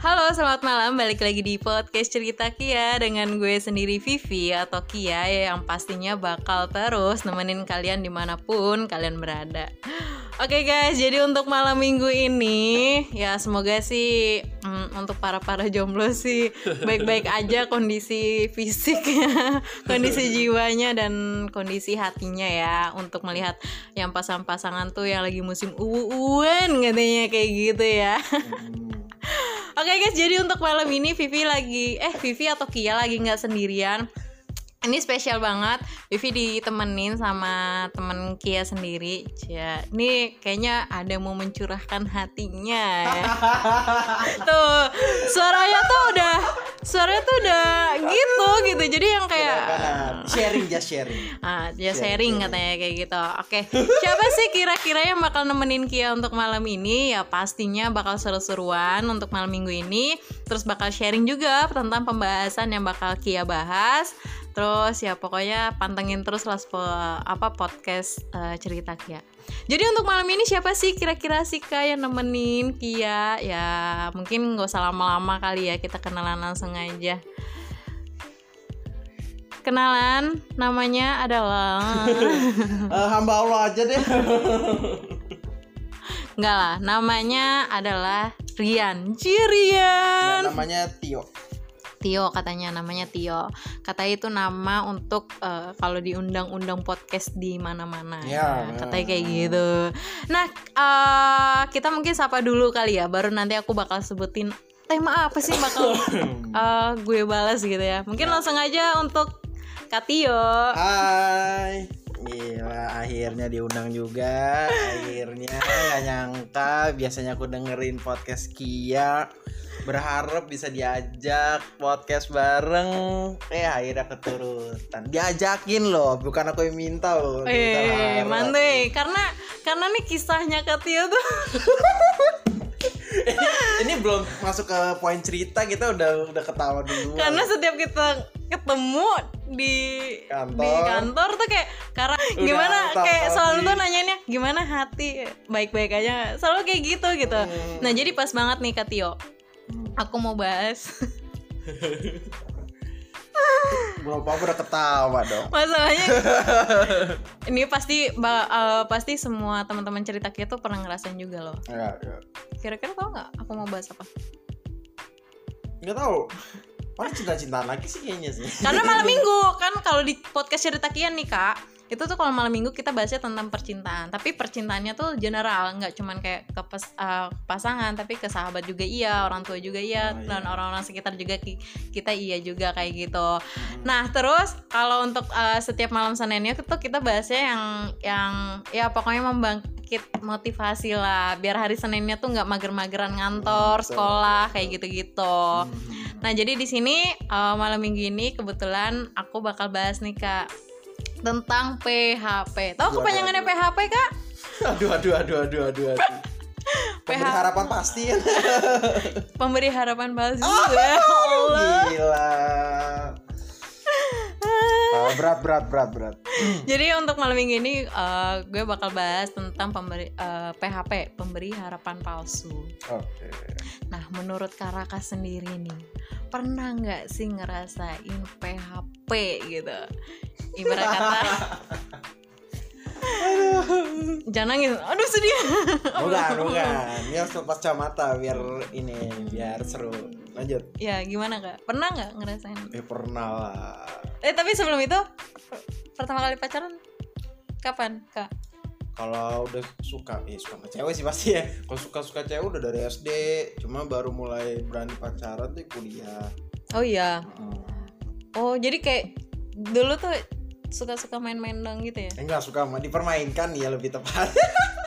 Halo, selamat malam. Balik lagi di podcast Cerita Kia dengan gue sendiri Vivi atau Kia yang pastinya bakal terus nemenin kalian di mana pun kalian berada. Oke guys, jadi untuk malam minggu ini ya semoga sih mm, untuk para para jomblo sih baik-baik aja kondisi fisiknya, kondisi jiwanya dan kondisi hatinya ya untuk melihat yang pasang-pasangan tuh yang lagi musim uwan katanya kayak gitu ya. Oke guys, jadi untuk malam ini Vivi lagi eh Vivi atau Kia lagi nggak sendirian. Ini spesial banget. Vivi ditemenin sama temen Kia sendiri. Ya, ini kayaknya ada mau mencurahkan hatinya. Ya. tuh, suaranya tuh udah suaranya tuh udah gitu gitu. Jadi yang kayak sharing just sharing. Ah, ya sharing katanya kayak gitu. Oke. Siapa sih kira-kira yang bakal nemenin Kia untuk malam ini? Ya pastinya bakal seru-seruan untuk malam minggu ini. Terus bakal sharing juga tentang pembahasan yang bakal Kia bahas. Terus ya pokoknya pantengin terus lah apa podcast uh, cerita Kia. Jadi untuk malam ini siapa sih kira-kira sih Kak yang nemenin Kia? Ya mungkin nggak usah lama-lama kali ya kita kenalan langsung aja. Kenalan, namanya adalah Eh, hamba Allah aja deh. Enggak lah, namanya adalah Rian Nah, Cirian namanya Tio. Tio katanya namanya Tio Kata itu nama untuk eh, kalau di undang-undang podcast di mana-mana Ya, ya, Katanya kayak gitu Nah, eh, kita mungkin sapa dulu kali ya Baru nanti aku bakal sebutin tema apa sih bakal eh, gue balas gitu ya Mungkin langsung aja untuk Kak Tio Hai. Gila, akhirnya diundang juga. Akhirnya nggak nyangka. Biasanya aku dengerin podcast Kia. Berharap bisa diajak podcast bareng. Eh akhirnya keturutan. Diajakin loh, bukan aku yang minta loh. Eh, mantep karena karena nih kisahnya Kak Tio tuh Ini belum masuk ke poin cerita kita udah udah ketawa dulu. karena setiap kita ketemu di Kantor. di kantor tuh kayak karena Udah gimana tahu kayak selalu tuh nanyainnya gimana hati baik-baik aja selalu kayak gitu gitu Hmm. nah jadi pas banget nih Kak Tio aku mau bahas Belum apa udah ketawa dong. masalahnya ini pasti eh, pasti semua teman-teman cerita kita tuh pernah ngerasain juga loh Ya, ya. kira-kira tau nggak aku mau bahas apa Nggak tahu. Paling cinta-cintaan lagi sih kayaknya sih. Karena malam minggu kan kalau di podcast cerita Kian nih kak itu tuh kalau malam minggu kita bahasnya tentang percintaan. Tapi percintaannya tuh general nggak cuman kayak ke pas- eh, pasangan tapi ke sahabat juga iya orang tua juga iya Oh, iya. dan orang-orang sekitar juga ki- kita iya juga kayak gitu. Nah terus kalau untuk eh, setiap malam seninnya tuh kita bahasnya yang yang ya pokoknya membangkit motivasi lah. Biar hari seninnya tuh nggak mager-mageran ngantor Betul, sekolah kayak gitu-gitu. Nah, jadi di sini uh, malam minggu ini kebetulan aku bakal bahas nih Kak tentang PHP. Tahu kepanjangannya. PHP, Kak? Aduh, aduh, aduh, aduh, aduh, aduh. Pemberi PH. harapan pasti kan. Pemberi harapan palsu. Oh, ya Allah. Gila. Ah, berat, berat, berat, berat. Jadi untuk malam minggu ini uh, gue bakal bahas tentang pemberi uh, PHP, pemberi harapan palsu. Oke. Nah, menurut Karaka sendiri nih, pernah nggak sih ngerasain PHP gitu? Ibarat kata Jangan nangis. Aduh sedih. Bukan, bukan. Harus lepas kacamata biar ini, biar seru. Lanjut. ya gimana kak pernah nggak ngerasain Eh, pernah lah. eh tapi sebelum itu per- pertama kali pacaran kapan kak Kalau udah suka, eh suka sama cewek sih pasti ya. Kalau suka-suka cewek udah dari SD, cuma baru mulai berani pacaran tuh kuliah. oh iya Hmm. oh jadi kayak dulu tuh suka-suka main-main dong gitu ya Enggak suka dipermainkan ya lebih tepat.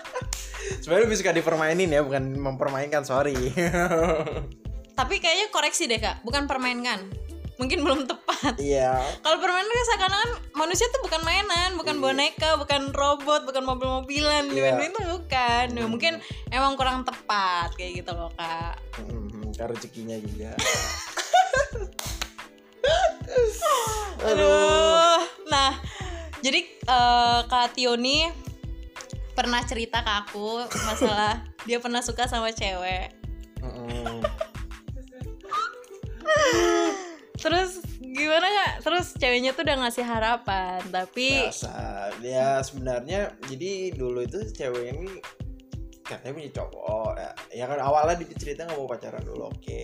Sebenarnya lebih suka dipermainin ya, bukan mempermainkan, sorry. tapi kayaknya koreksi deh kak bukan permainkan mungkin belum tepat Iya. kalau permainan kan seakan-akan manusia tuh bukan mainan bukan boneka bukan robot bukan mobil-mobilan Iya. itu bukan Ya, mungkin emang kurang tepat kayak gitu loh kak Hmm, karena rezekinya juga. Aduh. Jadi eh, Kak Tio nih pernah cerita ke aku masalah dia pernah suka sama cewek. Terus gimana kak? Terus ceweknya tuh udah ngasih harapan tapi biasa. Dia sebenarnya jadi dulu itu cewek ini katanya punya cowok. Ya, ya kan awalnya dia cerita nggak mau pacaran dulu oke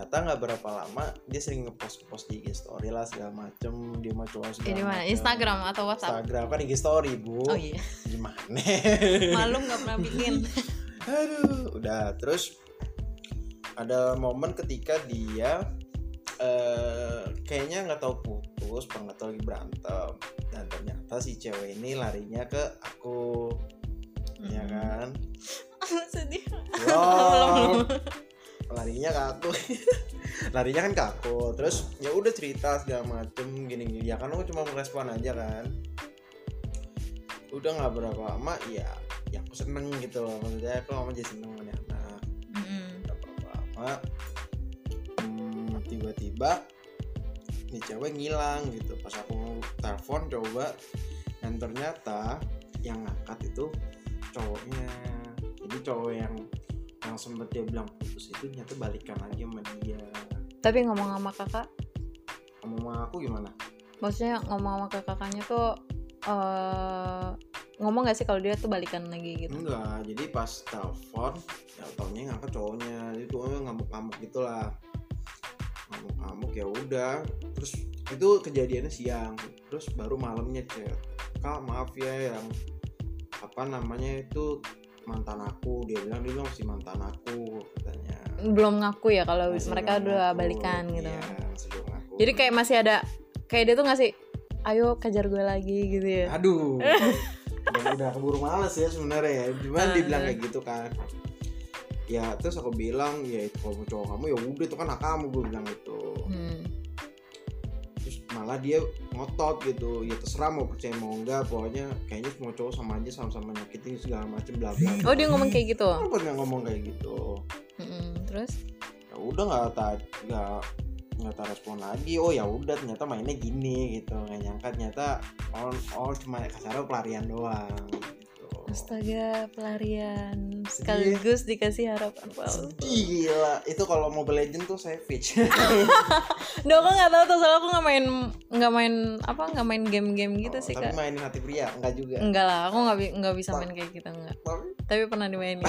ternyata nggak berapa lama dia sering ngepost ngepost di IG story lah segala macem. Dia mau cowok segala ini mana. Instagram atau WhatsApp? Instagram. Kan IG story bu. Oh iya. Gimana? Malum nggak pernah bikin. Aduh udah. Terus ada momen ketika dia eh kayaknya nggak tahu putus nggak tahu lagi berantem. Dan ternyata si cewek ini larinya ke aku. Ya Hmm. kan? Sedih. Wow. Larinya ke aku larinya kan ke aku terus ya udah cerita segala macem gini gini. Ya kan aku cuma merespon aja kan. Udah nggak berapa lama ya ya aku seneng gitu loh. Maksudnya aku lama jadi seneng sama anak Mm-mm. udah berapa lama hmm, tiba-tiba nih cewek ngilang gitu. Pas aku telepon coba dan ternyata yang ngangkat itu cowoknya. Jadi cowok yang yang sempet dia bilang putus itu ternyata balikan lagi sama dia. Tapi ngomong sama kakak? Sama mama aku gimana? Maksudnya ngomong sama kakaknya tuh eh ngomong gak sih kalau dia tuh balikan lagi gitu? Enggak jadi pas telepon ya taunya ngangkat cowoknya. Jadi cowoknya ngamuk-ngamuk gitulah. Ngamuk-ngamuk ya udah. Terus itu kejadiannya siang. Terus baru malamnya chat kak maaf ya yang apa namanya itu mantan aku dia bilang dia bilang masih mantan aku katanya belum ngaku ya kalau Masih mereka udah ngaku. balikan gitu Iya, masih belum ngaku. jadi kayak masih ada kayak dia tuh ngasih ayo kejar gue lagi gitu ya aduh udah, udah keburu males ya sebenarnya ya cuman Ah. dibilang kayak gitu kan ya terus aku bilang ya itu kalau cowok kamu ya udah itu kan hak kamu gue bilang itu malah dia ngotot gitu. Ya terserah mau percaya mau enggak pokoknya kayaknya semua cowok sama aja sama-sama nyakitin segala macem bla bla oh dia ngomong kayak gitu? Kenapa nggak ngomong kayak gitu. Mm-mm. terus? Ya udah nggak tak nggak nggak tak respon lagi. Oh ya udah ternyata mainnya gini gitu. Nggak nyangka ternyata oh, oh cuma kasarnya pelarian doang gitu. astaga pelarian sekaligus dikasih harapan palsu Gila, itu kalau Mobile Legend tuh savage. Duh aku nggak tahu tuh soalnya aku nggak main nggak main apa nggak main game-game gitu Oh, sih tapi kak mainin hati pria enggak juga. enggak lah aku nggak nggak bisa main kayak gitu enggak Tapi- tapi pernah dimainin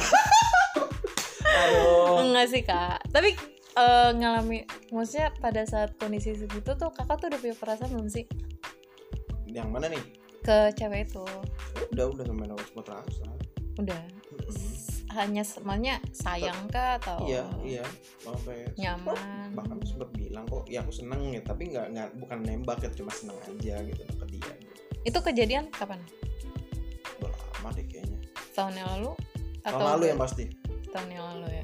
Aduh. enggak sih kak tapi eh, ngalami maksudnya pada saat kondisi segitu tuh kakak tuh udah punya perasaan belum sih Yang mana nih? ke cewek itu Udah, udah sampai nomor sempat rasa. udah. Hanya semuanya sayang kah atau Iya, iya. Sampai nyaman bahkan sempat bilang kok, ya aku seneng ya, tapi nggak nggak bukan nembak ya, cuma seneng aja gitu ke dia. Gitu. itu kejadian kapan Udah lama deh kayaknya. tahun yang lalu Tahun lalu yang pasti. tahun yang lalu ya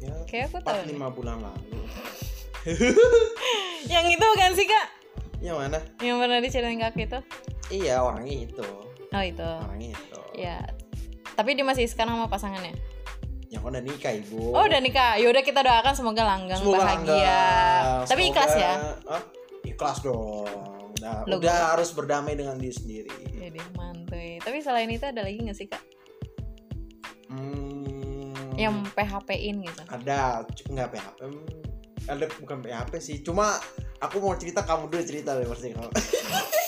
Ya, kayak aku tahu lima bulan lalu. yang itu bukan sih kak Yang mana? yang pernah diceritain kak itu Iya, orangnya itu. oh itu Orangnya itu. ya tapi dia masih sekarang sama pasangannya Yang udah nikah ibu. oh udah nikah yaudah kita doakan semoga langgeng Semoga bahagia langgeng. tapi ikhlas Semoga- ya Hah? Ikhlas dong. Udah, udah harus berdamai dengan diri sendiri. jadi mantuy tapi selain itu ada lagi nggak sih kak Hmm, yang PHP-in gitu ada nggak PHP? Hmm, Ada bukan PHP sih. Cuma aku mau cerita kamu dulu cerita deh pasti kamu.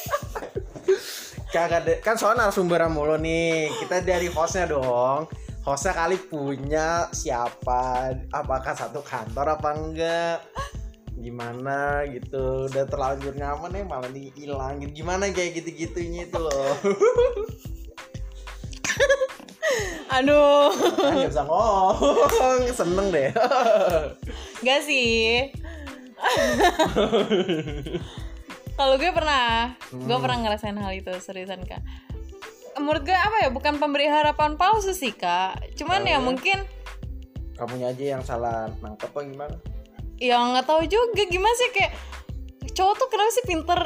Kagak deh. Kan soalnya narasumber mulu nih. Kita dari hostnya dong. Hostnya kali punya siapa? Apakah satu kantor apa enggak? Gimana gitu Udah terlanjur nyaman nih malah dihilangin Gimana kayak gitu-gitunya itu loh aduh Kan Gak bisa ngomong Seneng deh Gak sih Kalau gue pernah Gue Hmm. pernah ngerasain hal itu Seriusan kak Menurut gue apa ya Bukan pemberi harapan palsu sih kak Cuman ya Eh. mungkin Kamunya aja yang salah nangkep apa gimana? Ya nggak tahu juga Gimana sih kayak Cowok tuh kenapa sih pinter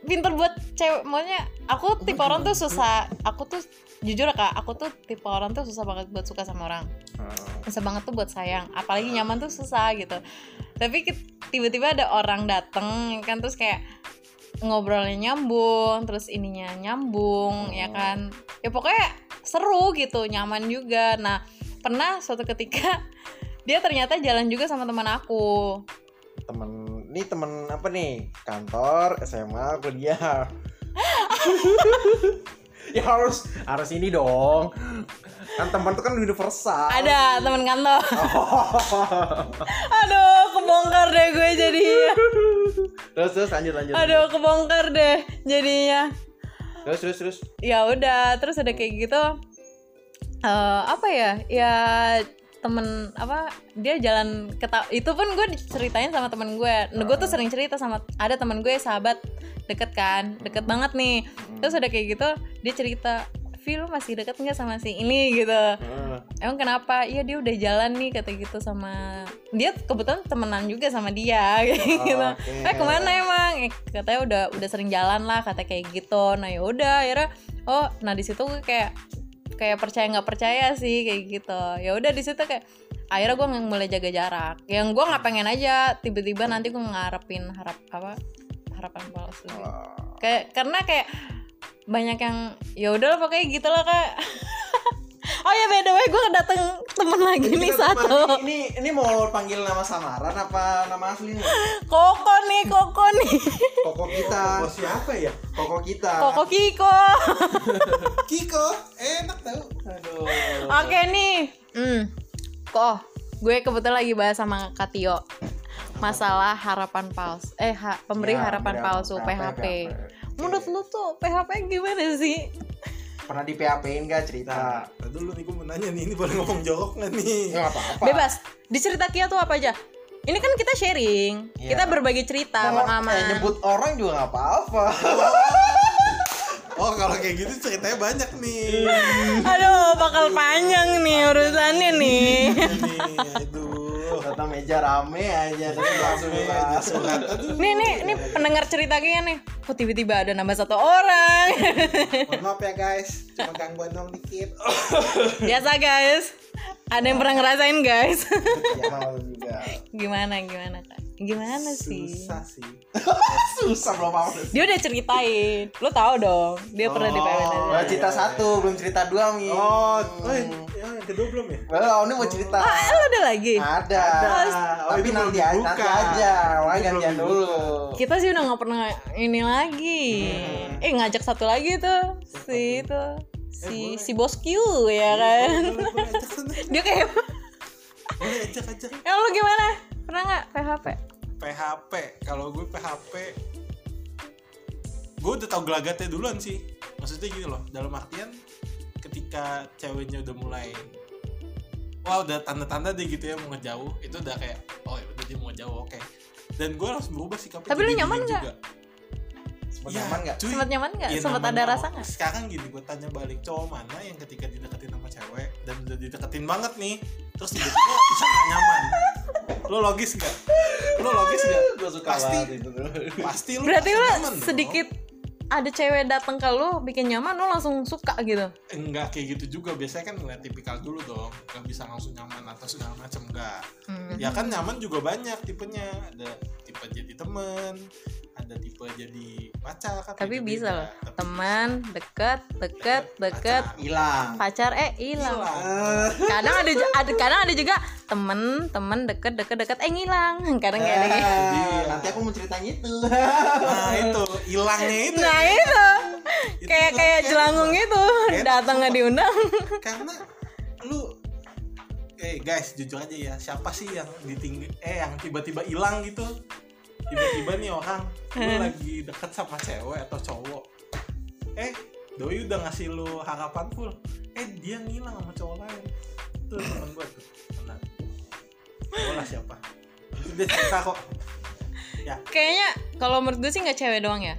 Pinter buat cewek Maksudnya Aku tipe orang tuh susah Aku tuh Jujur ya, kak Aku tuh tipe orang tuh susah banget buat suka sama orang Hmm. susah banget tuh buat sayang apalagi nyaman tuh susah gitu tapi tiba-tiba ada orang dateng kan terus kayak ngobrolnya nyambung terus ininya nyambung ya Oh. kan. Ya pokoknya seru gitu nyaman juga. Nah pernah suatu ketika dia ternyata jalan juga sama teman aku. Temen ini temen apa nih? Kantor SMA kuliah ya harus harus ini dong kan teman tuh kan universal Ada teman kantor. Aduh, kebongkar deh gue jadinya. terus terus lanjut lanjut Aduh, kebongkar deh jadinya. terus terus terus Ya udah, terus ada kayak gitu. eh apa ya? Ya temen apa dia jalan ke itu pun gue diceritain sama temen gue. Nah, gue tuh sering cerita sama ada temen gue sahabat deket kan deket banget nih. Terus udah kayak gitu dia cerita Vi lu masih deket nggak sama si ini? Gitu. Heeh. emang kenapa? Iya dia udah jalan nih kata gitu sama dia kebetulan temenan juga sama dia. Kayak gitu. oke. eh ke mana emang? Eh, katanya udah udah sering jalan lah kata kayak gitu. Nah ya udah akhirnya oh nah di situ gue kayak kayak percaya nggak percaya sih kayak gitu. Ya udah di situ kayak akhirnya gue mulai jaga jarak. Yang gue nggak pengen aja tiba-tiba nanti gue ngarepin harap apa harapan palsu kayak karena kayak banyak yang ya udah pokoknya gitu lah kak oh ya by the way gue dateng temen lagi nih Kita teman- satu. Ini ini mau panggil nama samaran apa nama asli nih? Koko nih koko nih. Koko kita. Oh siapa ya? koko kita. Koko kiko. Kiko, enak tau. aduh. Oke nih. Hmm. Kok gue kebetulan lagi bahas sama Katio masalah harapan palsu eh ha- pemberi Ya, harapan pemberi palsu harapan- PHP menurut lu tuh PHP gimana sih pernah di PHP-in gak cerita Nah, dulu nih gue mau nanya nih, ini boleh ngomong jorok nggak nih? ya apa-apa bebas di cerita Kia tuh apa aja ini kan kita sharing Iya. kita berbagi cerita Mau- pengalaman eh, nyebut orang juga nggak apa-apa Oh kalau kayak gitu ceritanya banyak nih. aduh bakal panjang nih urusannya nih nih, aduh. Kata meja rame aja terus langsung. Aduh. nih nih nih pendengar cerita Kia nih kok tiba-tiba ada nama satu orang Mohon maaf ya guys, cuma gangguan dong dikit. biasa guys ada yang pernah ngerasain guys Ya juga. gimana gimana kak gimana sih Susah sih. Susah belum apa. dia udah ceritain lu tahu dong dia pernah di PWN Oh. Cerita satu, belum cerita dua mi. Oh, oh yang, yang kedua belum ya? Well, ini mau cerita. ah lu ada lagi Ada. Oh, Tapi itu belum nanti, aja, nanti aja. Wah, Itu gantian belum dulu. kita sih udah nggak pernah ini lagi eh ngajak satu lagi tuh si itu si boleh. si bos Q ya kan Boleh, boleh ajak sana. dia kayak Boleh ajak ajak. ya lu gimana pernah nggak PHP PHP, kalau gue PHP gue udah tau gelagatnya duluan sih. Maksudnya gini loh. Dalam artian ketika ceweknya udah mulai wah udah tanda-tanda deh gitu ya mau ngejauh itu udah kayak oh ya udah dia mau ngejauh oke. Dan gue harus berubah sikapnya Tapi lu nyaman nggak? juga. Sempet Ya, nyaman nggak? cuy. sempat nyaman nggak? Iya, sempat ada rasa nggak? Sekarang gini gue tanya balik cowok mana yang ketika dideketin sama cewek dan udah dideketin banget nih terus tiba-tiba bisa gak nyaman lo logis gak lo logis gak Gue suka Pasti. banget itu. pasti lo berarti lu nyaman dong. sedikit ada cewek datang ke lu bikin nyaman lu langsung suka gitu enggak kayak gitu juga biasanya kan ngeliat tipikal dulu dong nggak bisa langsung nyaman atau segala macam enggak Hmm. ya kan nyaman juga banyak tipenya ada tipe jadi temen ada tipe jadi pacar kan tapi bisa loh teman deket deket deket. Hilang. pacar eh hilang. Eh, kadang ada ada kadang ada juga temen temen deket deket deket eh ngilang. Kadang kayak ada gitu. eh, Nanti aku mau ceritain itu. nah itu. Hilangnya itu. Nah itu. Itu kayak kayak Bang. itu. datang nggak diundang. Karena lu eh guys jujur aja ya siapa sih yang ditinggi eh yang tiba-tiba hilang gitu? Tiba-tiba nih orang lu Hmm. lagi deket sama cewek atau cowok. Eh doi udah ngasih lu harapan full. Eh dia ngilang sama cowok lain. Tuh temen gue tuh. Tenang lah siapa? Itu dia cerita kok. Ya. Kayaknya kalau menurut gue sih nggak cewek doang ya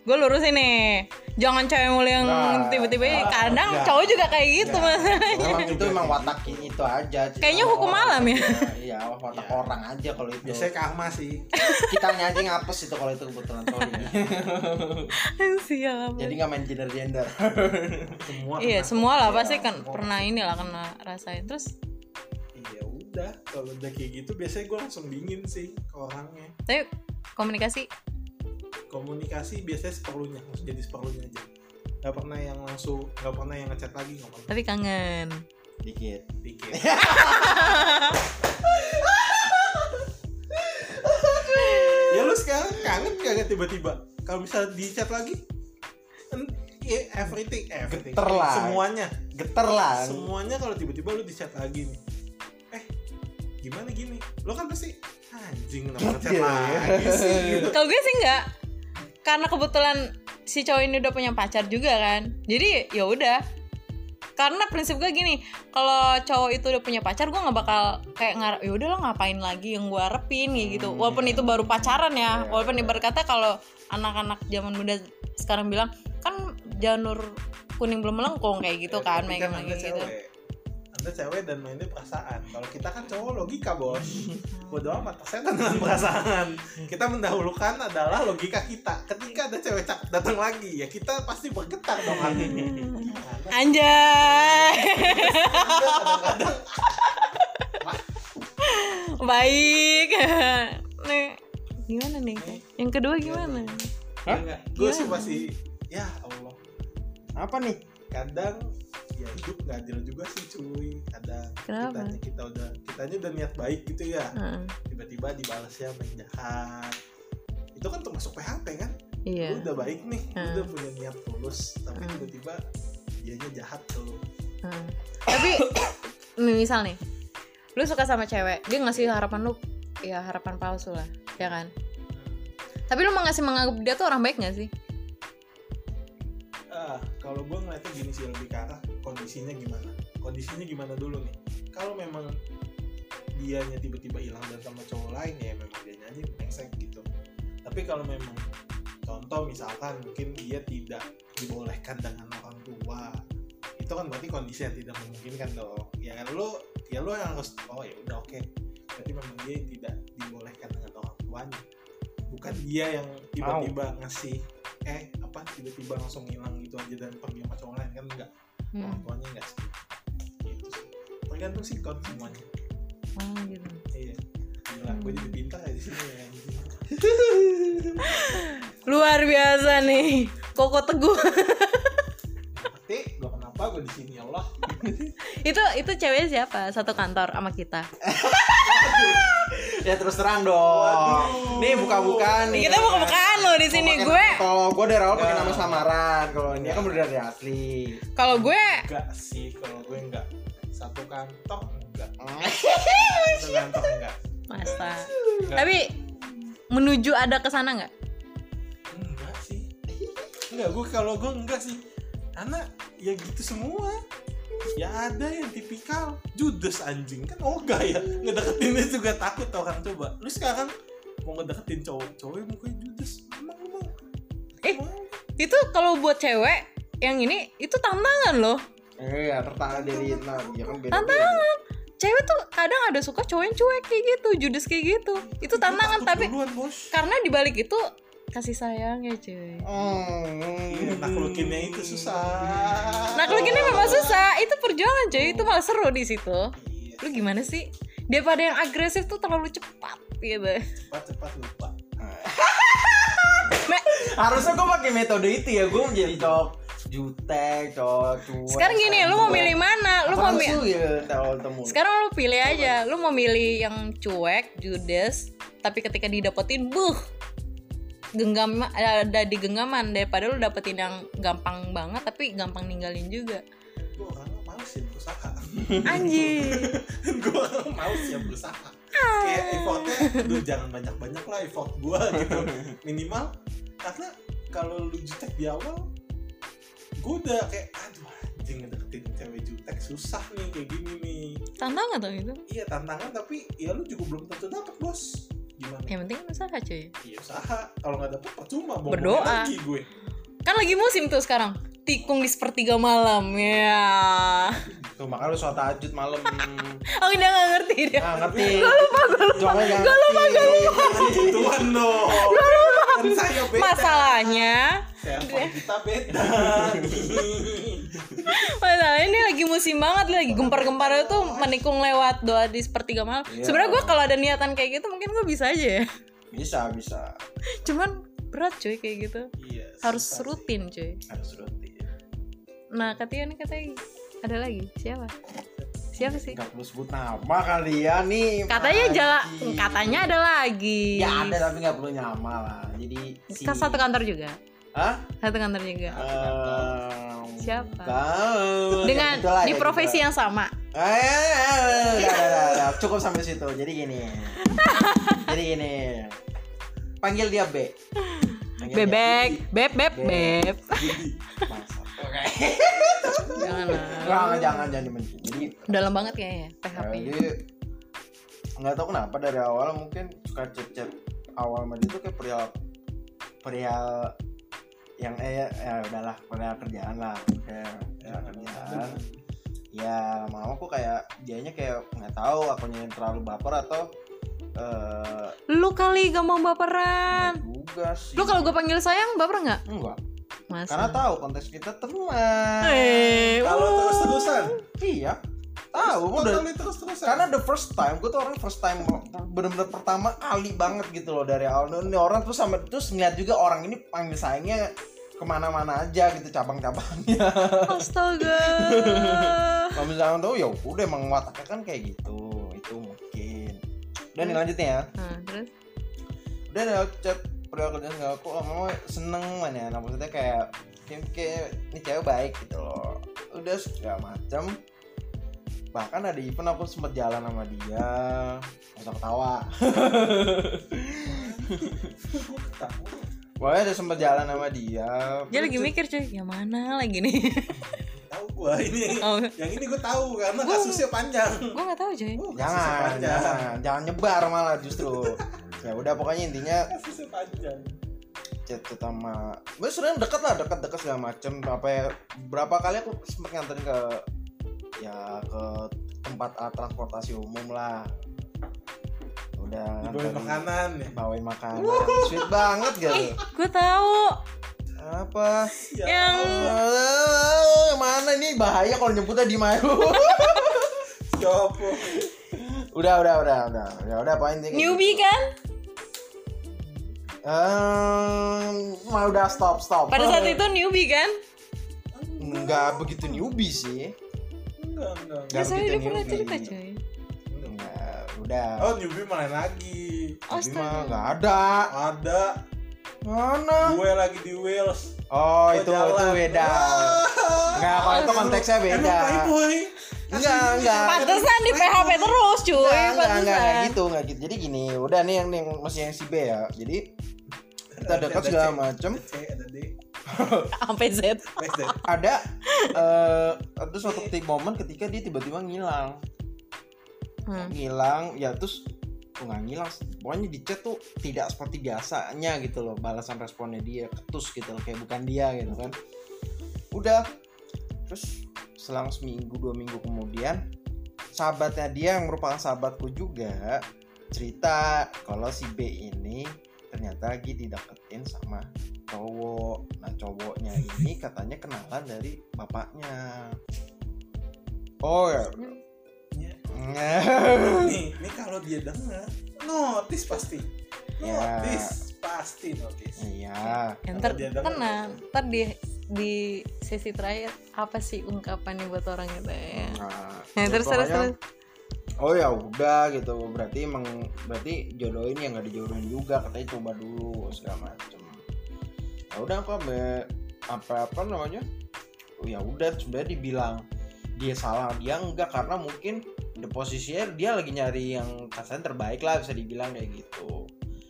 gue lurusin nih jangan cewek mulu yang Nah, tiba-tiba nah, kadang enggak. cowok juga kayak gitu Enggak. masalahnya Emang itu emang sih. watak itu aja. Kayaknya hukum orang. alam ya? Iya, watak Iya. orang aja kalau itu. biasanya karma sih Kita aja ngapus itu kalau itu kebetulan sorry. sial Jadi nggak main gender gender. semua iya kena. semua lah Iya, pasti kan pernah ini lah kena rasain terus Iya udah, kalau udah kayak gitu biasanya gue langsung dingin sih ke orangnya. tapi komunikasi Komunikasi biasanya seperlunya, langsung jadi seperlunya aja. Gak pernah yang langsung, gak pernah yang ngechat lagi, gak pernah. tapi kangen Dikit. Dikit. sekarang kangen kagak tiba-tiba kalau misalnya di chat lagi en- ya, everything everything Geter lah. semuanya Geter lah. semuanya kalau tiba-tiba lu di chat lagi nih eh gimana gini lo kan pasti anjing kenapa chat Iya. lagi sih gitu. Kalau gue sih enggak. Karena kebetulan si cowok ini udah punya pacar juga kan. Jadi ya udah. Karena prinsip gue gini, kalau cowok itu udah punya pacar, gue nggak bakal kayak ngarep, ya udah lo ngapain lagi yang gue harapin kayak gitu. Hmm, Walaupun iya. itu baru pacaran ya, Iya, walaupun iya. ibarat kata kalau anak-anak zaman muda sekarang bilang kan janur kuning belum melengkung kayak gitu Ya, kan, kan kayak gitu. Anda cewek dan mainnya perasaan. Kalau kita kan cowok logika bos. Bodo amat setan dengan perasaan. Kita mendahulukan adalah logika kita. Ketika ada cewek cakep datang lagi ya kita pasti bergetar dong hatinya. Sih? Anjay, kadang-kadang baik. Nih, gimana nih? Yang kedua gimana? Gue sih masih ya Allah. Apa nih? kadang ya hidup nggak adil juga sih cuy kadang Kenapa? kitanya kita udah kitanya udah niat baik gitu ya tiba-tiba dibalasnya main jahat itu kan termasuk PHP kan Iya. lu udah baik nih lu Hmm. udah punya niat tulus tapi Hmm. tiba-tiba dianya jahat ke lu Hmm. Tapi nih, misal nih, lu suka sama cewek, dia ngasih harapan lu, ya harapan palsu lah, ya kan? Tapi lu mau ngasih menganggap dia tuh orang baik gak sih? Ah kalau gue ngeliatnya gini sih lebih ke arah kondisinya gimana. Kondisinya gimana dulu nih? Kalau memang dianya tiba-tiba hilang dan sama cowok lain ya memang dia aja yang brengsek gitu. Tapi kalau memang contoh misalkan mungkin dia tidak dibolehkan dengan orang tua itu kan berarti kondisi yang tidak memungkinkan dong. Ya lu ya lu yang harus oh ya udah oke. Berarti memang dia tidak dibolehkan dengan orang tuanya. Bukan dia yang tiba-tiba ngasih eh apa tiba-tiba langsung hilang gitu aja dan pergi sama cowok lain kan enggak orang Hmm. tuanya enggak sih gitu sih tergantung sikon semuanya Oh gitu. iya gila gue jadi pintar ya di sini ya Luar biasa nih, Koko Teguh. Tapi gue kenapa gue di sini ya Allah itu itu ceweknya siapa? Satu kantor sama kita. Ya terus terang dong. Nih buka-buka nih. Kita mau kebukaan lo di sini. Gue Kalau gue dari awal pakai Enggak. nama samaran. Kalau ini kan udah dari asli. kalau gue enggak sih kalau gue enggak satu kantor enggak satu kantor enggak masa. Enggak. Tapi menuju ada ke sana nggak? enggak sih enggak gue kalau gue enggak sih karena ya gitu semua ya ada yang tipikal judes anjing kan ogah ya ngedeketinnya juga takut orang coba lu sekarang mau ngedeketin cowok cowok mukanya judes emang lu mau Eh. Mau? Itu kalau buat cewek yang ini itu tantangan loh. Iya, tertangan dari nah, ya kan beda. Tantangan. Cewek tuh kadang ada suka cowok yang cuek kayak gitu, judes kayak gitu. Itu tantangan tapi duluan bos karena dibalik itu kasih sayang ya cuy. Iya, Hmm. naklukinnya itu susah Nah kalau gini memang susah, itu perjuangan cuy, itu malah seru di situ. Iya, Lu gimana sih? Daripada yang agresif tuh terlalu cepat gitu. cepat cepat lupa Harusnya gue pakai metode itu ya. Gue menjadi cowok jutek, cowok cuek. Sekarang gini, lu mau milih mana? Lu mau milih ya kalau. Sekarang lu pilih aja, lu mau milih yang cuek, judes, tapi ketika didapetin, buh, genggam ada di genggaman daripada lu dapetin yang gampang banget tapi gampang ninggalin juga. gue orangnya males ya berusaha Anjir. gue orang males ya berusaha kayak effortnya aduh jangan banyak banyak lah effort gue gitu minimal karena kalau lu jutek di awal gue udah kayak aduh anjing ngedeketin cewek jutek susah nih kayak gini nih Tantangan tuh itu. iya tantangan tapi ya lu juga belum tentu dapet bos gimana Yang penting kan usaha cuy. iya usaha kalau nggak dapet percuma bohong Berdoa. lagi gue Kan lagi musim tuh sekarang. Tikung di sepertiga malam ya. Tuh makanya lu sholat tahajud malam. Oh udah gak ngerti dia. Nah, ngerti. Gak lupa, gak lupa. Gak lupa, gituan dong kan saya beda Masalahnya, saya kita beda masalahnya ini lagi musim banget lagi gempar-gempar itu menikung lewat doa di sepertiga malam. Iya. Sebenarnya gue kalau ada niatan kayak gitu mungkin gue bisa aja ya. Bisa, bisa. Cuman berat cuy kayak gitu. iya Harus rutin cuy. Harus rutin. Nah katanya nih katanya ada lagi siapa? Siapa sih? Gak perlu sebut nama kali ya nih. Katanya jala, Panji. katanya ada lagi. Ya ada tapi nggak perlu nyama lah. Jadi si Kan satu kantor juga. Hah? Satu kantor juga. Ehm, Siapa? tahu. Dengan Ya, di ya, profesi gitu. yang sama. Eh, cukup sampai situ. Jadi gini. Jadi gini. Panggil dia B. Panggil Bebek, beb, beb, Beb. beb. Jadi Masa. Oke. Jangan lah. Jangan, jangan, jangan dibenci. Jadi Dalam banget kayaknya PHP. jadi nggak tahu kenapa dari awal mungkin suka chat-chat awal sama dia tuh kayak perihal perihal yang eh ya udahlah perihal kerjaan lah kayak kerjaan ya lama-lama kok kayak dianya kayak nggak tahu akunya yang terlalu baper atau eh Lu kali gak mau baperan. juga sih Lu kalau gue panggil sayang baper nggak? enggak Masa? karena tahu konteks kita teman Eh, kalau uh. terus-terusan, iya tahu kok udah. kali terus-terusan. karena the first time gue tuh orang first time bener-bener pertama kali banget gitu loh dari awal. Ini orang tuh sama terus ngeliat juga orang ini panggil sayangnya ke mana-mana aja gitu cabang-cabangnya. Astaga. kalau misalnya tahu ya udah emang wataknya kan kayak gitu. Itu mungkin. Udah nih lanjutnya ya. Nah, terus? Udah ada chat pria kerjaan nggak aku oh, mama seneng mana ya? Nah, maksudnya kayak kayak, kayak ini cewek baik gitu loh. Udah segala macam bahkan ada event aku sempet jalan sama dia usah ketawa Pokoknya ada sempet jalan sama dia dia lagi mikir cuy, yang mana lagi nih? tahu gua ini. oh, Yang ini gua tahu karena kasusnya panjang. gue nggak tahu cuy. Oh, Jangan, jangan, jangan nyebar malah justru Ya udah pokoknya intinya Kasusnya panjang. chat chat sama gue sebenarnya deket lah deket deket segala macem apa ya berapa kali aku sempet nganterin ke ya ke tempat ah, transportasi umum lah udah nganterin- makanan ya. bawain makanan sweet banget gitu Gue tahu. apa Ya Yang- Eh, mana ini bahaya kalau nyebutnya di malu Siapa? udah udah udah udah ya udah apa intinya kayak Newbie gitu. kan? Mah udah stop stop Pada saat itu newbie kan? nggak begitu newbie sih Enggak, enggak. Begitu dia pernah cerita cuy. Nggak, udah Oh, newbie main lagi. Tapi mah Astaga. nggak ada. Ada. Mana? Gue lagi di Wales. Oh, Gua itu jalan. itu beda. Nggak, kalau itu konteksnya beda. Enggak, enggak. Pantesan di PHP terus cuy. Enggak, enggak, enggak, enggak gitu, enggak gitu. Jadi gini, udah nih yang, yang masih yang si B ya. Jadi kita Ada- dekat segala macem. Ada C, ada D. Sampai Z. Ada eh ada suatu titik momen ketika dia tiba-tiba ngilang. Hmm. Ngilang, ya terus tuh nggak ngilang pokoknya di chat tuh tidak seperti biasanya gitu loh balasan responnya dia ketus gitu loh kayak bukan dia gitu kan udah terus selang seminggu dua minggu kemudian sahabatnya dia yang merupakan sahabatku juga cerita kalau si B ini ternyata lagi dideketin sama cowok nah cowoknya ini katanya kenalan dari bapaknya oh ya Ya. Hmm. Nih, nih kalau dia dengar, notis pasti. Ya. Notis, pasti notis. iya Ya, ntar tenang. Ntar di di sesi terakhir apa sih ungkapannya buat orang itu ya? Nah, Ya, ya terus terus terus. Oh ya udah gitu. Berarti emang berarti jodohin yang nggak dijodohin juga. Katanya coba dulu segala macem. Ya udah aku ambil apa apa namanya? Oh ya udah sebenarnya dibilang dia salah dia enggak karena mungkin di posisinya dia lagi nyari yang kasarnya terbaik lah bisa dibilang kayak gitu.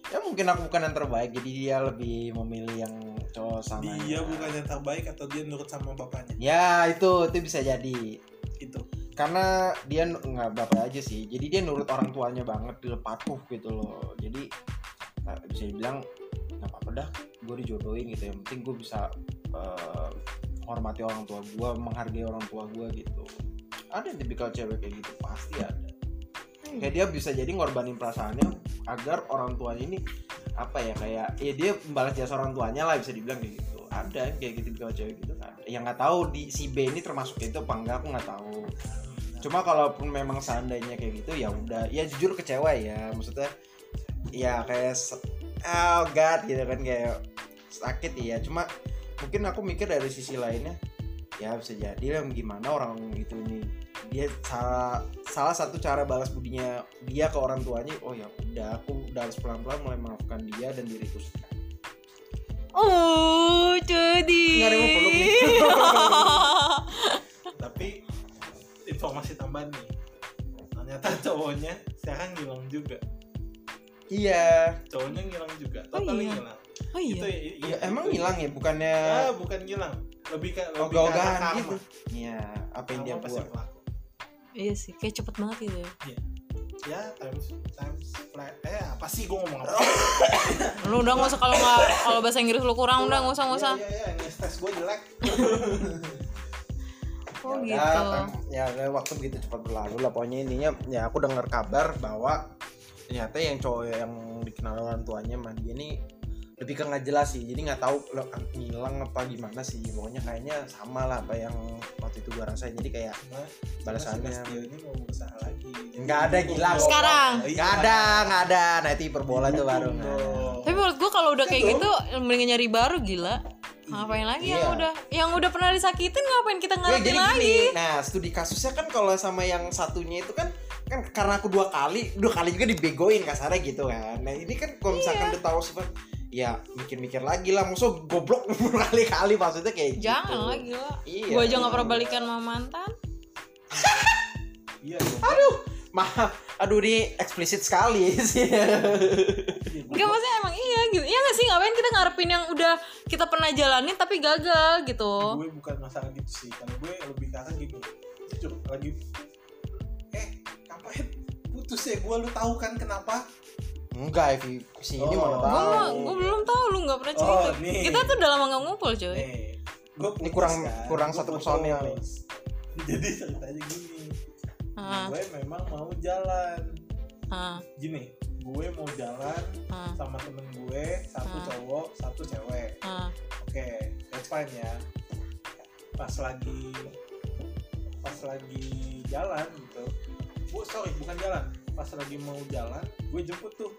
Ya mungkin aku bukan yang terbaik jadi dia lebih memilih yang cowok sama Dia bukan yang terbaik atau dia nurut sama bapaknya. ya itu itu bisa jadi. Itu. Karena dia nggak bapak aja sih. Jadi dia nurut orang tuanya banget dia patuh gitu loh. Jadi eh, bisa dibilang nggak apa-apa dah gue dijodohin gitu. Yang penting gue bisa eh, hormati orang tua gue menghargai orang tua gue gitu. Ada yang tipikal cewek kayak gitu pasti ada. Kayak dia bisa jadi ngorbanin perasaannya agar orang tuanya ini apa ya kayak ya dia membalas jasa orang tuanya lah bisa dibilang kayak gitu. Ada yang kayak gitu tipikal cewek gitu ada yang nggak tahu di si B ini termasuk itu apa enggak aku nggak tahu cuma kalaupun memang seandainya kayak gitu ya udah. Ya jujur kecewa ya. Maksudnya ya kayak oh god gitu kan. Kayak sakit ya cuma mungkin aku mikir dari sisi lainnya ya bisa jadi lah gimana orang itu ini. Dia salah salah satu cara balas budinya dia ke orang tuanya oh ya udah aku udah harus pelan pelan mulai maafkan dia dan diriku sendiri Oh, jadi. Nggak ada yang mau peluk nih. tapi informasi tambahan nih. Ternyata cowoknya sekarang ngilang juga. Iya. Cowoknya ngilang juga. Oh, total iya. ngilang. Oh iya. itu ya, i- emang itu- hilang ya. bukannya ah bukan ngilang. Lebih ke lebih ogah-ogahan gitu. Iya apa yang dia Karma pasti buat. Iya sih, kayak cepet banget gitu ya. ya times times flat. Eh apa sih gue ngomong apa? Lu udah nggak usah kalau nggak kalau bahasa Inggris lu kurang udah nggak usah nggak usah. Iya, iya, iya, ini stres gue jelek. Oh Ya gitu. udah, kan, ya udah, waktu begitu cepat berlalu lah pokoknya intinya ya aku dengar kabar bahwa ternyata yang cowok yang dikenal orang tuanya sama dia ini lebih ke nggak jelas sih jadi nggak tahu lo ngilang apa gimana sih pokoknya kayaknya sama lah apa yang waktu itu gua rasain jadi kayak Cuma balasannya si ini mau berusaha lagi. Nggak ada, gila. Sekarang? Iya. nggak ada nggak ada nah itu hiperbola tuh baru. Tapi menurut gua kalau udah kayak Iya gitu mendingan nyari baru gila. Ngapain lagi yang Iya. udah yang udah pernah disakitin ngapain kita ngarepin jadi lagi? gini, nah studi kasusnya kan kalau sama yang satunya itu kan kan karena aku dua kali, dua kali juga dibegoin kasarnya gitu kan. Nah ini kan kalau misalkan udah tahu sifat, ya mikir-mikir lagi lah, musuh goblok berkali-kali maksudnya kayak gitu. Jangan lah gila. Iya. Gua aja nggak pernah balikan sama mantan. Iya. dong. Maaf, aduh ini eksplisit sekali sih. Iya, Enggak maksudnya emang iya gitu. Iya gak sih ngapain kita ngarepin yang udah kita pernah jalanin tapi gagal gitu. Gue bukan masalah gitu sih. Kalau gue lebih ke arah gini. Jujur lagi eh ngapain putus ya gue lu tahu kan kenapa Enggak, Evi, si ini Oh. mana Gue tahu. mah gue belum tahu lu nggak pernah cerita. Oh, nih. Kita tuh udah lama nggak ngumpul coy. eh gue Ini kurang- kurang satu personil nih. jadi ceritanya gini Ah, gue memang mau jalan. Ah, gini gue mau jalan ah, sama temen gue satu Hmm. cowok satu cewek. Ah. oke that's fine ya. Pas lagi pas lagi jalan gitu. Bu sorry bukan jalan. Pas lagi mau jalan gue jemput tuh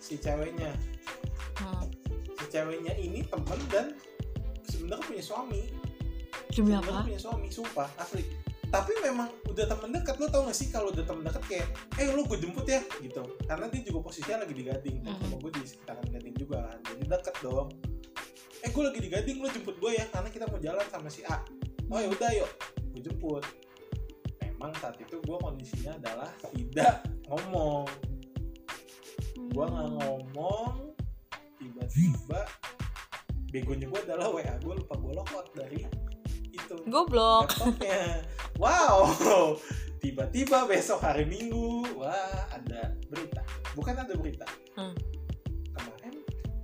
si ceweknya. Si ceweknya ini temen dan sebenarnya punya suami. Demi apa? punya suami sumpah asli tapi memang udah temen dekat lo tau gak sih kalau udah temen dekat kayak eh lo gue jemput ya gitu. Karena dia juga posisinya lagi di Gading Mhm. rumah gue di sekitaran Gading juga kan jadi deket dong. Eh gue lagi di Gading lo jemput gue ya karena kita mau jalan sama si A. Oh ya udah yuk. Gue jemput. Memang saat itu gue kondisinya adalah tidak ngomong. Gue nggak ngomong tiba-tiba begonya gue adalah WA gue lupa gue logout dari itu Goblok. laptopnya wow. Tiba-tiba besok hari minggu wah ada berita. Bukan ada berita. Hmm. kemarin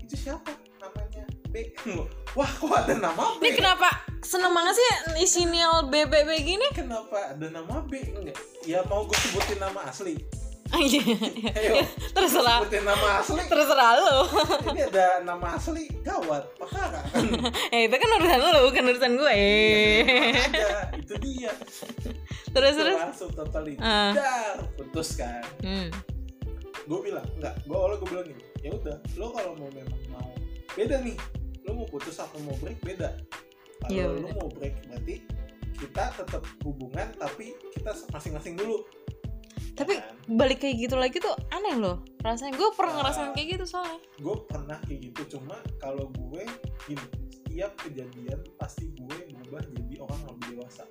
itu siapa namanya? B wah kok ada nama Ini B kenapa seneng banget sih inisial BBB gini? kenapa ada nama B enggak. Ya mau gue sebutin nama asli. Ayo terserah. sebutin nama asli Terserah lu. ini ada nama asli gawat perkara kan eh itu kan urusan lu, bukan urusan gue. ada itu dia terus terus. langsung totally Ah. dar putus kan Hmm. gue bilang enggak gue awalnya gue bilang gini ya udah lo kalau mau memang mau beda nih lo mau putus atau mau break beda kalau Iya, lo mau break berarti kita tetap hubungan tapi kita masing-masing dulu Tapi balik kayak gitu lagi tuh aneh loh. Rasanya gue pernah Ah. ngerasain kayak gitu soalnya. gue pernah kayak gitu cuma kalau gue gini setiap kejadian pasti gue berubah jadi orang yang lebih dewasa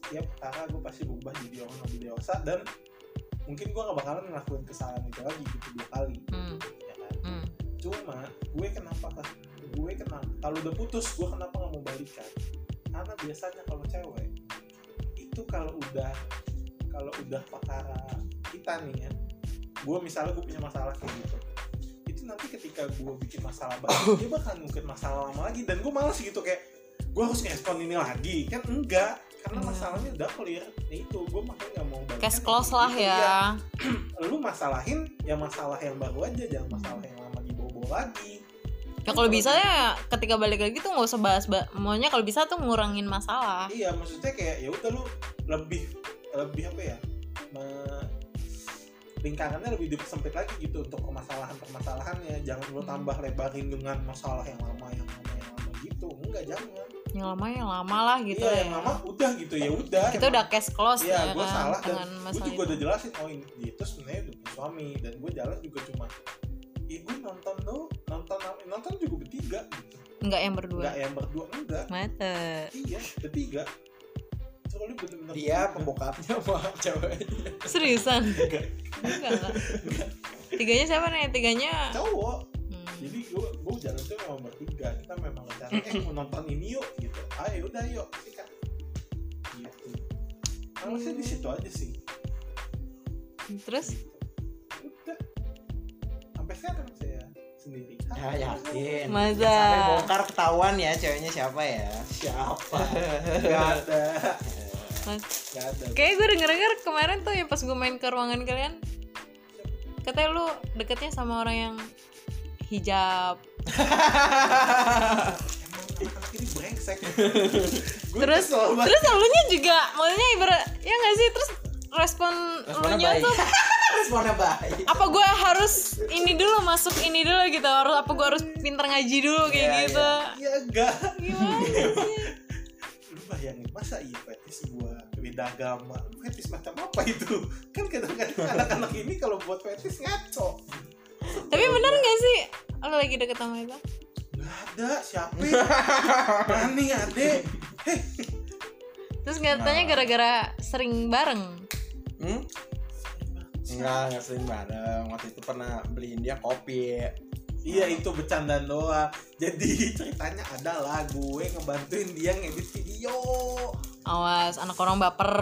setiap perkara gue pasti berubah jadi orang yang lebih dewasa dan mungkin gue gak bakalan ngelakuin kesalahan itu lagi gitu dua kali Hmm. ya kan Hmm. cuma gue kenapa kan gue kenapa kalau udah putus gue kenapa nggak mau balikan karena biasanya kalau cewek itu kalau udah kalau udah perkara kita nih ya gue misalnya gue punya masalah kayak gitu. Itu nanti ketika gue bikin masalah baru dia bakal ngungkit masalah lama lagi dan gue males gitu kayak gue harus ngerespon ini lagi. Kan enggak karena Iya. masalahnya udah clear. Nah itu gue makanya nggak mau balikan Case close lah Itu, ya. iya. Lu masalahin ya masalah yang baru aja jangan masalah yang lama dibawa-bawa lagi. Ya kalau bisa ya ketika balik lagi tuh nggak usah bahas, bah- maunya kalau bisa tuh ngurangin masalah. iya maksudnya kayak ya udah lu lebih lebih apa ya me- lingkarannya lebih dipersempit lagi gitu untuk permasalahan permasalahannya. Jangan lu Hmm. tambah lebarin dengan masalah yang lama yang lama yang lama gitu. Enggak jangan. Yang lama yang lama lah gitu iya ya. yang lama udah gitu ya udah. Kita udah case close Iya, ya gue kan salah dan gue juga itu. udah jelasin oh ini dia itu sebenarnya udah punya suami dan gue jalan juga cuma gue nonton tuh nonton nonton juga bertiga gitu. Enggak yang berdua? Nggak yang berdua enggak. Mata iya bertiga soalnya bener-bener. Dia pembokapnya sama ceweknya. Seriusan? Enggak. enggak enggak. tiganya siapa nih? Tiganya cowok. Hmm. jadi gue gue jalan tuh memang bertiga kita memang rencana eh mau nonton ini yuk gitu. Ah ya udah yuk. Sikat gitu harusnya di situ aja sih. Terus? Udah. Sampai sekarang saya sendiri. Ya yakin. Masa? sampai bongkar ketahuan ya ceweknya siapa ya. Siapa? Nggak ada Mas- nggak ada kayak gue denger denger kemarin tuh ya pas gue main ke ruangan kalian katanya lu deketnya sama orang yang hijab. Terus terus elunya juga maksudnya ibarat ya nggak sih? Terus respon elunya baik. tuh responnya baik. apa gue harus ini dulu masuk ini dulu gitu? Harus apa gue harus pinter ngaji dulu kayak Iya, gitu? ya enggak. Gimana sih? lu bayangin masa iya fetis gua? Beda agama. Fetis macam apa itu? Kan kadang-kadang anak-anak ini kalau buat fetis ngaco. Tapi bener nggak sih? Lo lagi deket sama itu nggak ada siapa Rani ade. Heh. Terus katanya Nah. gara-gara sering bareng? Hmm? Enggak, enggak sering bareng. Waktu itu pernah beliin dia kopi. Iya itu bercandaan doang. Jadi ceritanya adalah gue ngebantuin dia ngedit video. Awas anak orang baper.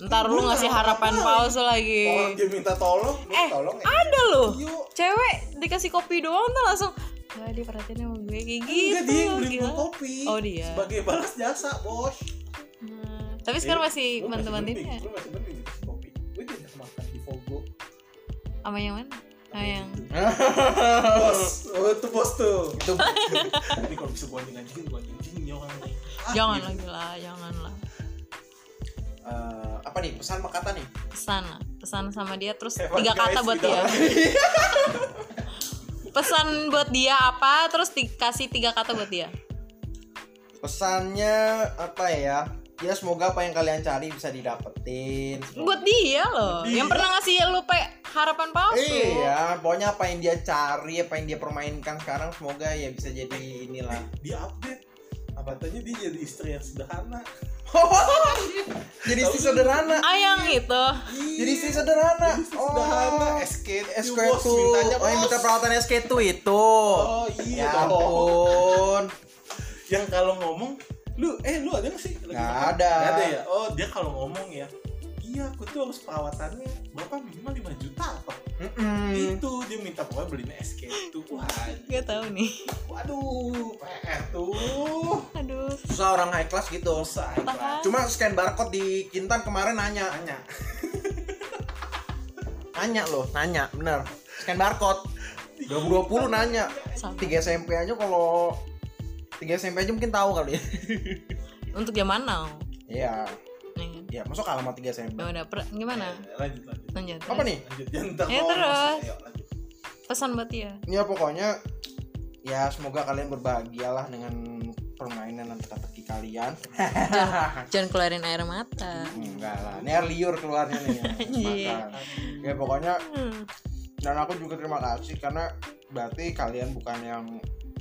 Ntar lu ngasih harapan palsu lagi. Orang dia minta tolong, lu Eh, tolong ada loh cewek dikasih kopi doang tuh langsung Wah dia perhatian sama gue. Kayak gitu Enggak dia yang gue kopi Oh, dia. Sebagai balas jasa bos. Hmm, tapi sekarang masih mending, ya? Gue masih mending dikasih kopi. Gue diajak makan di Fogo. Sama yang mana sama yang Bos, oh itu bos tuh. Itu Tapi kalau bisa gue anjing anjing, gue anjing Ah, jangan gitu. lagi lah jangan lah. Eh, apa nih? Pesan apa kata nih? pesan lah. Pesan sama dia terus fun, tiga kata buat dia. pesan buat dia apa terus dikasih tiga kata buat dia. Pesannya apa ya? Ya semoga apa yang kalian cari bisa didapetin. buat dia loh Dia. yang pernah ngasih lu pe harapan palsu Iya, pokoknya apa yang dia cari, apa yang dia permainkan sekarang semoga ya bisa jadi inilah. Dia update Katanya dia jadi istri yang sederhana jadi istri sederhana. ah yang itu Jadi istri sederhana. Jadi istri sederhana Oh, SK2 SK2. bos, mintanya Oh, yang minta bos. peralatan SK2 itu. Oh iya Ya ampun. Yang kalau ngomong Lu, eh lu ada gak sih? Lagi Nggak makan? ada. Nggak ada ya? Oh dia kalau ngomong ya Iya aku tuh harus perawatannya Berapa minimal 5 juta apa? Mm-mm. Itu dia minta pokoknya beliin SK itu Wah, gak tahu nih waduh PR tuh aduh Susah orang high class gitu. Susah Tahan. Cuma scan barcode di Kintan kemarin nanya. Tanya Nanya loh, nanya, bener. Scan barcode. 2020 nanya. Sama. 3 SMP aja kalau 3 SMP aja mungkin tahu kali ya. untuk zaman now Iya. nih Ya, masuk alamat 3 SMP. ya udah per- gimana Eh, Lanjut lanjut lanjut Apa nih? Lanjut Jangan ntar Ya, ngomong. terus. Ayo lanjut pesan buat dia Ya pokoknya ya semoga kalian berbahagialah dengan permainan dan teka-teki kalian. jangan keluarin air mata Enggak lah, ini air liur keluarnya nih. Iya. Makan. Ya pokoknya Hmm. dan aku juga terima kasih karena berarti kalian bukan yang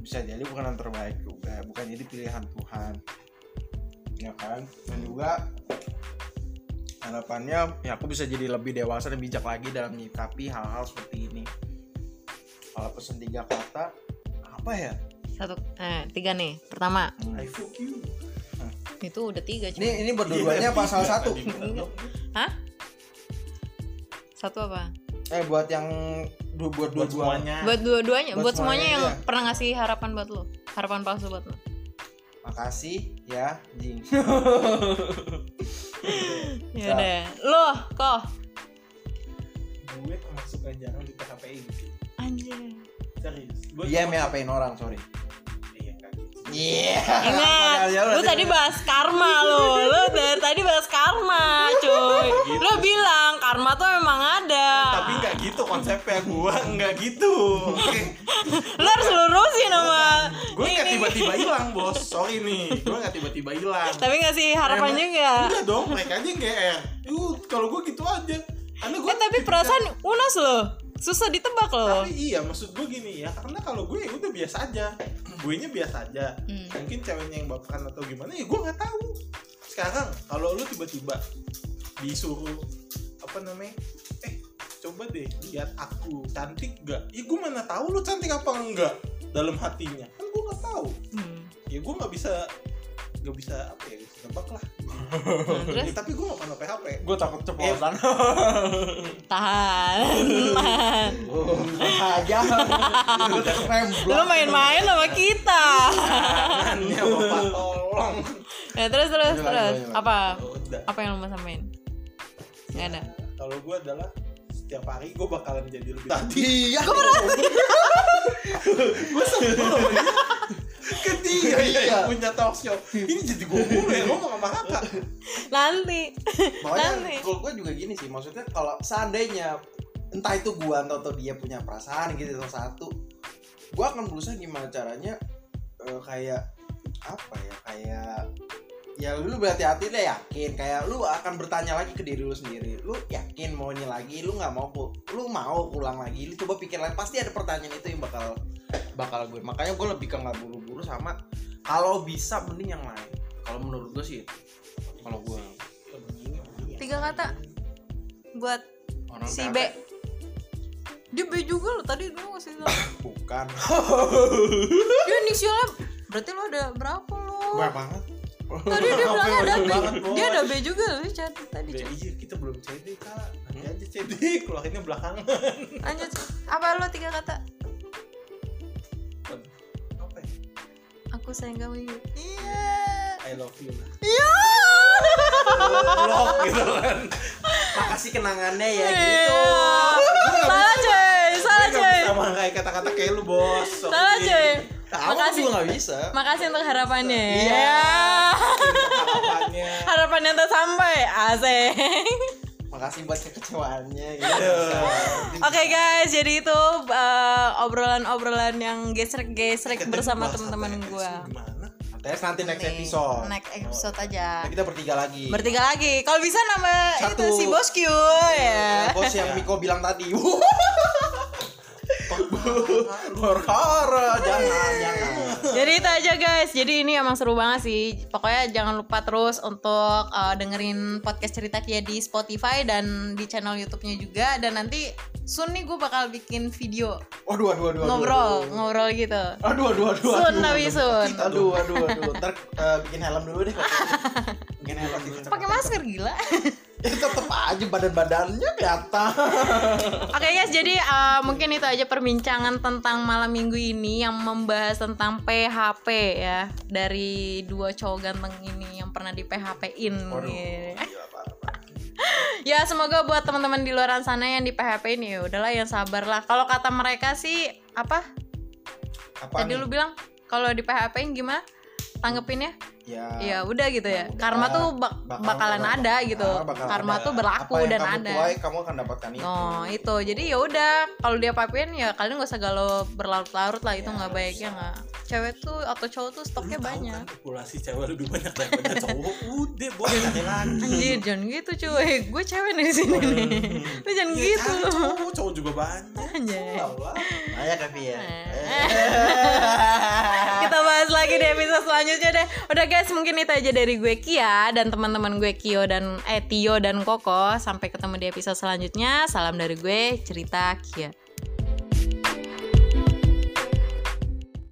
bisa jadi bukan yang terbaik juga, bukan jadi pilihan Tuhan. Ya kan? Dan juga harapannya ya aku bisa jadi lebih dewasa dan bijak lagi dalam menyikapi hal-hal seperti ini. Kalau pesan tiga kata apa ya? satu eh tiga nih pertama Hmm. I fuck you itu udah tiga cuma Ini ini berdua-duanya apa salah satu? hah satu apa Eh buat yang du- buat dua-dua. semuanya. Buat dua-duanya? Buat buat, semuanya semuanya yang aja. pernah ngasih harapan buat lo harapan palsu buat lo Makasih ya, Jing. ya udah. Lo kok Gue termasuk yang jarang di PHPI gitu. Anjir Serius. Gue Dia ngapain orang, sorry. Iya Iya. ingat Ya lu tadi bahas karma lo lo dari tadi bahas karma cuy gitu. Lo bilang karma tuh memang ada. Tapi nggak gitu konsepnya gua nggak gitu. Lo harus lurusin sama Gue nggak tiba-tiba hilang bos. Sorry nih, gue nggak tiba-tiba hilang. Tapi ngasih harapan Emang- juga. Enggak dong, mereka aja GR. Yuh, kalau gue gitu aja. Karena gue Eh tapi perasaan unas loh. Susah ditebak loh. Tapi iya, maksud gue gini ya, karena kalau gue ya udah biasa aja. Gue nya biasa aja. Hmm. Mungkin ceweknya yang baperan atau gimana ya gue nggak tahu. Sekarang kalau lu tiba-tiba disuruh apa namanya? Eh, coba deh lihat aku cantik gak? Ya gue mana tahu lu cantik apa enggak dalam hatinya. Kan gue nggak tahu. Hmm. Ya gue nggak bisa nggak bisa apa ya nebak lah terus Ya, tapi gue nggak pernah PHP Gue takut ceplosan. tahan. tahan. Oh, aja. Gue takut remblong. Lo main-main sama kita. bapak tolong Ya terus terus terus. Apa? Apa yang lo mau samain? Gak ada. kalau gue adalah setiap hari gue bakalan jadi lebih Tadi ya. gue sebel sama dia ke dia Iya. yang punya talk show ini jadi gue mulu ya ngomong sama kakak Nanti. Makanya Nanti. kalau gue juga gini sih, maksudnya kalau seandainya entah itu gua atau, atau dia punya perasaan gitu atau satu, gua akan berusaha gimana caranya eh, kayak apa ya kayak ya lu berhati-hati deh yakin kayak lu akan bertanya lagi ke diri lu sendiri lu yakin maunya lagi lu nggak mau lu mau pulang lagi lu coba pikir lagi pasti ada pertanyaan itu yang bakal bakal gue makanya gue lebih ke nggak buru-buru sama kalau bisa mending yang lain kalau menurut gue sih itu. kalau gue Tiga kata buat orang si. B. Dia B juga lo tadi gue ngasih tau. bukan Dia inisialnya berarti lo ada berapa lo? banyak banget Tadi dia bilang ada B. Dia ada B juga loh chat tadi. Ya, Chat. iya kita belum CD kak nanti aja CD keluarinnya belakangan Lanjut. Apa lo tiga kata? Aku sayang kamu. Iya. I love you lah Iya. Blok gitu kan makasih kenangannya ya Iya. gitu Salah cuy, salah cuy. bisa menghargai kata-kata kayak lu bos. Salah cuy. Tahu Makasih. juga nggak bisa Makasih untuk harapannya. Iya. Ya. harapannya Harapannya tersampai. Asik. Makasih buat kekecewaannya gitu. Iya. Oke guys, jadi itu uh, obrolan-obrolan yang gesrek-gesrek bersama teman-teman gimana tes nanti next Nih, episode Next episode aja. Nah, kita bertiga lagi Bertiga lagi. Kalau bisa nama Satu. itu si Bos Q ya. bos yang Miko bilang tadi Horor, jangan, jangan. Jadi itu aja guys. Jadi ini emang seru banget sih. Pokoknya jangan lupa terus untuk uh, dengerin podcast cerita Kia di Spotify dan di channel YouTube-nya juga. Dan nanti soon nih gue bakal bikin video Waduh, waduh, waduh, waduh. ngobrol, waduh. ngobrol gitu. Aduh, aduh, aduh. Soon aduh, tapi aduh. soon. Aduh, aduh, aduh. Ntar eh, bikin helm dulu deh. bikin helm dulu. Pakai masker gila. Ya tetep aja badan-badannya kelihatan. Oke guys, jadi uh, mungkin itu aja perbincangan tentang malam minggu ini yang membahas tentang PHP ya dari dua cowok ganteng ini yang pernah di PHP-in. Waduh, gila, parah, parah. Ya semoga buat teman-teman di luar sana yang di PHP ini ya udahlah yang sabar lah. Kalau kata mereka sih apa? Apa Tadi nih? lu bilang kalau di PHP gimana? Tanggepinnya? Ya, Ya udah gitu ya. udah. Karma tuh bak- Bakal- bakalan bakal- ada gitu. ah, bakal Karma ada. tuh berlaku Apa yang dan kamu ada. tuai, kamu akan dapatkan itu. Oh itu jadi ya udah kalau dia papiin ya kalian gak usah galau berlarut-larut lah itu Ya, nggak baik ya usah. nggak cewek tuh atau cowok tuh stoknya Lu banyak kan populasi cewek lebih banyak daripada cowok udah cari lagi anjir jangan gitu cuy gue cewek nih di sini nih lu jangan Ya, gitu cari cowok cowok juga banyak Anjay. Lah, Ayo Kevi ya. Kita bahas lagi di episode selanjutnya deh udah guys mungkin itu aja dari gue Kia dan teman-teman gue Kio dan eh Tio dan Koko. Sampai ketemu di episode selanjutnya. Salam dari gue cerita Kia